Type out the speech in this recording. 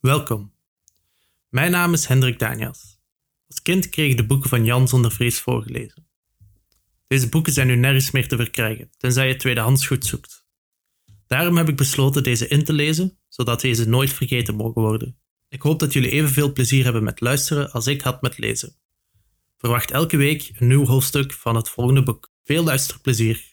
Welkom. Mijn naam is Hendrik Daniels. Als kind kreeg ik de boeken van Jan zonder vrees voorgelezen. Deze boeken zijn nu nergens meer te verkrijgen, tenzij je tweedehands goed zoekt. Daarom heb ik besloten deze in te lezen, zodat deze nooit vergeten mogen worden. Ik hoop dat jullie evenveel plezier hebben met luisteren als ik had met lezen. Verwacht elke week een nieuw hoofdstuk van het volgende boek. Veel luisterplezier!